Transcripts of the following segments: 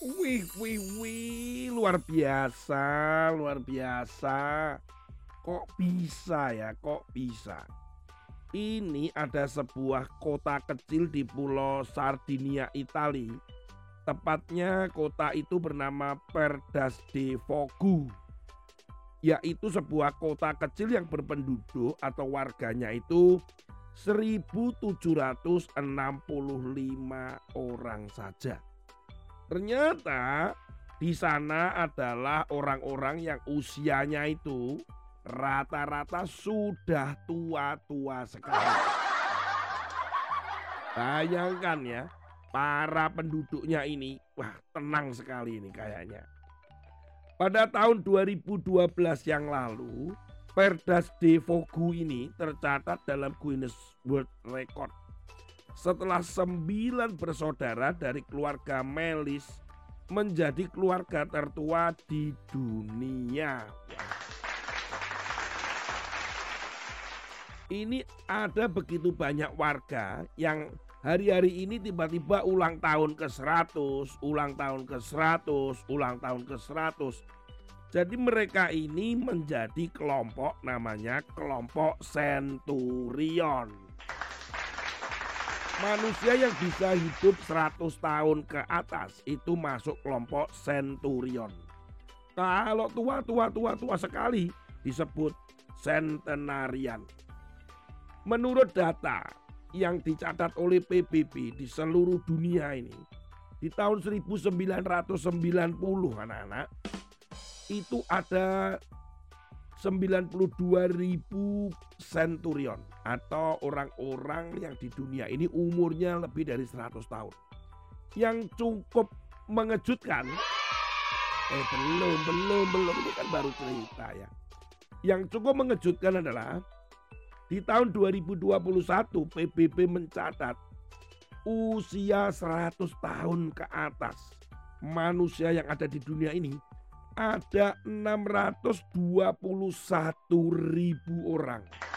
Wih, wih, wih, luar biasa, luar biasa. Kok bisa ya, kok bisa? Ini ada sebuah kota kecil di pulau Sardinia, Itali. Tepatnya kota itu bernama Perdas de Fogu. Yaitu sebuah kota kecil yang berpenduduk atau warganya itu 1765 orang saja. Ternyata di sana adalah orang-orang yang usianya itu rata-rata sudah tua-tua sekali. Bayangkan ya, para penduduknya ini, wah tenang sekali ini kayaknya. Pada tahun 2012 yang lalu, Perdas de Fogu ini tercatat dalam Guinness World Record setelah sembilan bersaudara dari keluarga Melis menjadi keluarga tertua di dunia. Ini ada begitu banyak warga yang hari-hari ini tiba-tiba ulang tahun ke 100, ulang tahun ke 100, ulang tahun ke 100. Jadi mereka ini menjadi kelompok namanya kelompok Centurion manusia yang bisa hidup 100 tahun ke atas itu masuk kelompok centurion. Kalau tua tua tua tua sekali disebut centenarian. Menurut data yang dicatat oleh PBB di seluruh dunia ini di tahun 1990 anak-anak itu ada 92 ribu centurion atau orang-orang yang di dunia ini umurnya lebih dari 100 tahun. Yang cukup mengejutkan, eh belum, belum, belum, ini kan baru cerita ya. Yang cukup mengejutkan adalah di tahun 2021 PBB mencatat usia 100 tahun ke atas manusia yang ada di dunia ini ada 621 ribu orang.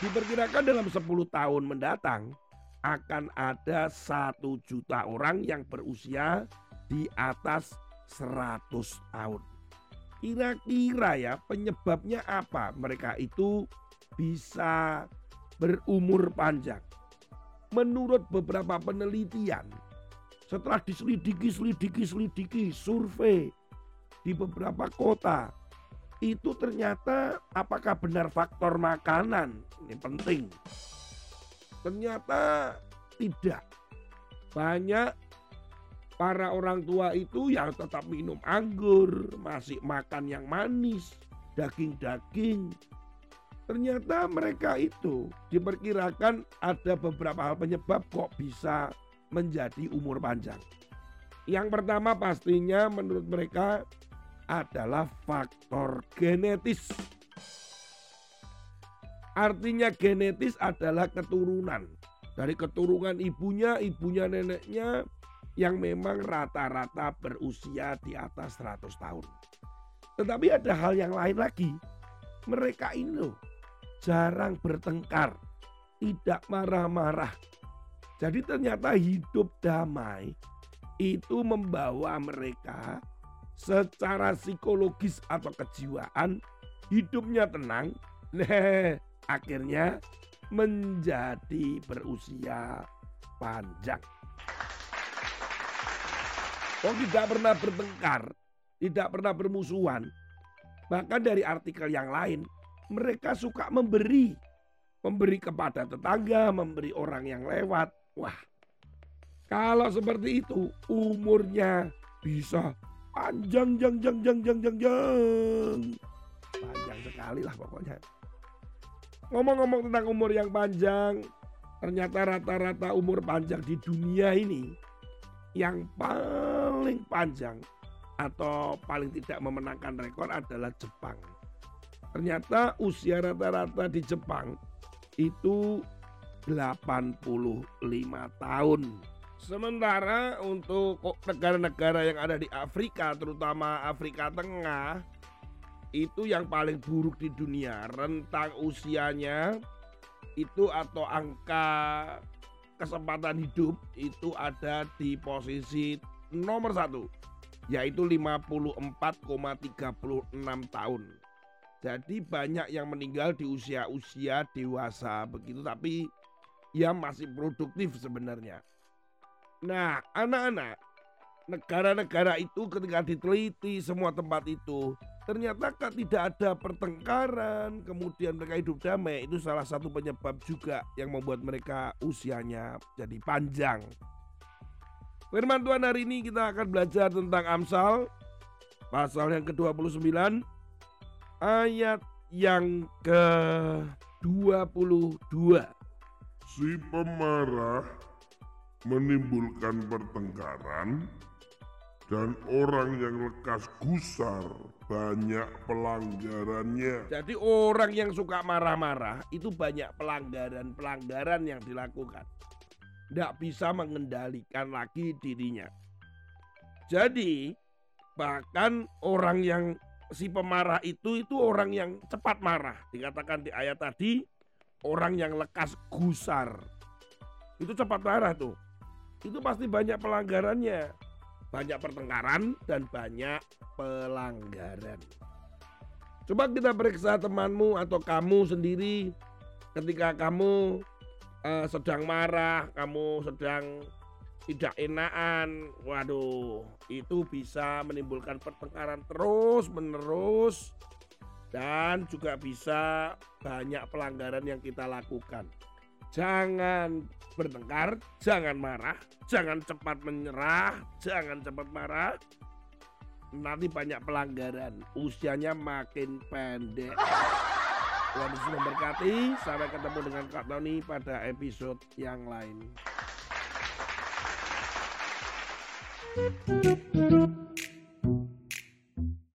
Diperkirakan dalam 10 tahun mendatang akan ada satu juta orang yang berusia di atas 100 tahun. Kira-kira ya penyebabnya apa mereka itu bisa berumur panjang? Menurut beberapa penelitian, setelah diselidiki, selidiki, selidiki, survei di beberapa kota, itu ternyata apakah benar faktor makanan? Ini penting. Ternyata tidak. Banyak para orang tua itu yang tetap minum anggur, masih makan yang manis, daging-daging. Ternyata mereka itu diperkirakan ada beberapa hal penyebab kok bisa menjadi umur panjang. Yang pertama pastinya menurut mereka adalah faktor genetis. Artinya genetis adalah keturunan. Dari keturunan ibunya, ibunya neneknya yang memang rata-rata berusia di atas 100 tahun. Tetapi ada hal yang lain lagi. Mereka ini jarang bertengkar, tidak marah-marah, jadi ternyata hidup damai itu membawa mereka secara psikologis atau kejiwaan hidupnya tenang. Nah, akhirnya menjadi berusia panjang. Oh tidak pernah bertengkar, tidak pernah bermusuhan. Bahkan dari artikel yang lain, mereka suka memberi. Memberi kepada tetangga, memberi orang yang lewat. Wah, kalau seperti itu umurnya bisa panjang jang jang jang jang jang jang. Panjang sekali lah pokoknya. Ngomong-ngomong tentang umur yang panjang, ternyata rata-rata umur panjang di dunia ini yang paling panjang atau paling tidak memenangkan rekor adalah Jepang. Ternyata usia rata-rata di Jepang itu 85 tahun. Sementara untuk negara-negara yang ada di Afrika, terutama Afrika Tengah, itu yang paling buruk di dunia. Rentang usianya itu atau angka kesempatan hidup itu ada di posisi nomor satu yaitu 54,36 tahun. Jadi banyak yang meninggal di usia-usia dewasa begitu tapi ya masih produktif sebenarnya. Nah, anak-anak, negara-negara itu ketika diteliti semua tempat itu ternyata kan tidak ada pertengkaran, kemudian mereka hidup damai. Itu salah satu penyebab juga yang membuat mereka usianya jadi panjang. Firman Tuhan hari ini kita akan belajar tentang Amsal pasal yang ke-29 ayat yang ke-22. Si pemarah menimbulkan pertengkaran dan orang yang lekas gusar banyak pelanggarannya. Jadi orang yang suka marah-marah itu banyak pelanggaran-pelanggaran yang dilakukan. Tidak bisa mengendalikan lagi dirinya. Jadi bahkan orang yang si pemarah itu itu orang yang cepat marah. Dikatakan di ayat tadi orang yang lekas gusar. Itu cepat marah tuh. Itu pasti banyak pelanggarannya banyak pertengkaran dan banyak pelanggaran. Coba kita periksa temanmu atau kamu sendiri ketika kamu uh, sedang marah, kamu sedang tidak enakan. Waduh, itu bisa menimbulkan pertengkaran terus menerus dan juga bisa banyak pelanggaran yang kita lakukan. Jangan bertengkar, jangan marah, jangan cepat menyerah, jangan cepat marah. Nanti banyak pelanggaran, usianya makin pendek. Tuhan Yesus memberkati. Sampai ketemu dengan Kak Tony pada episode yang lain.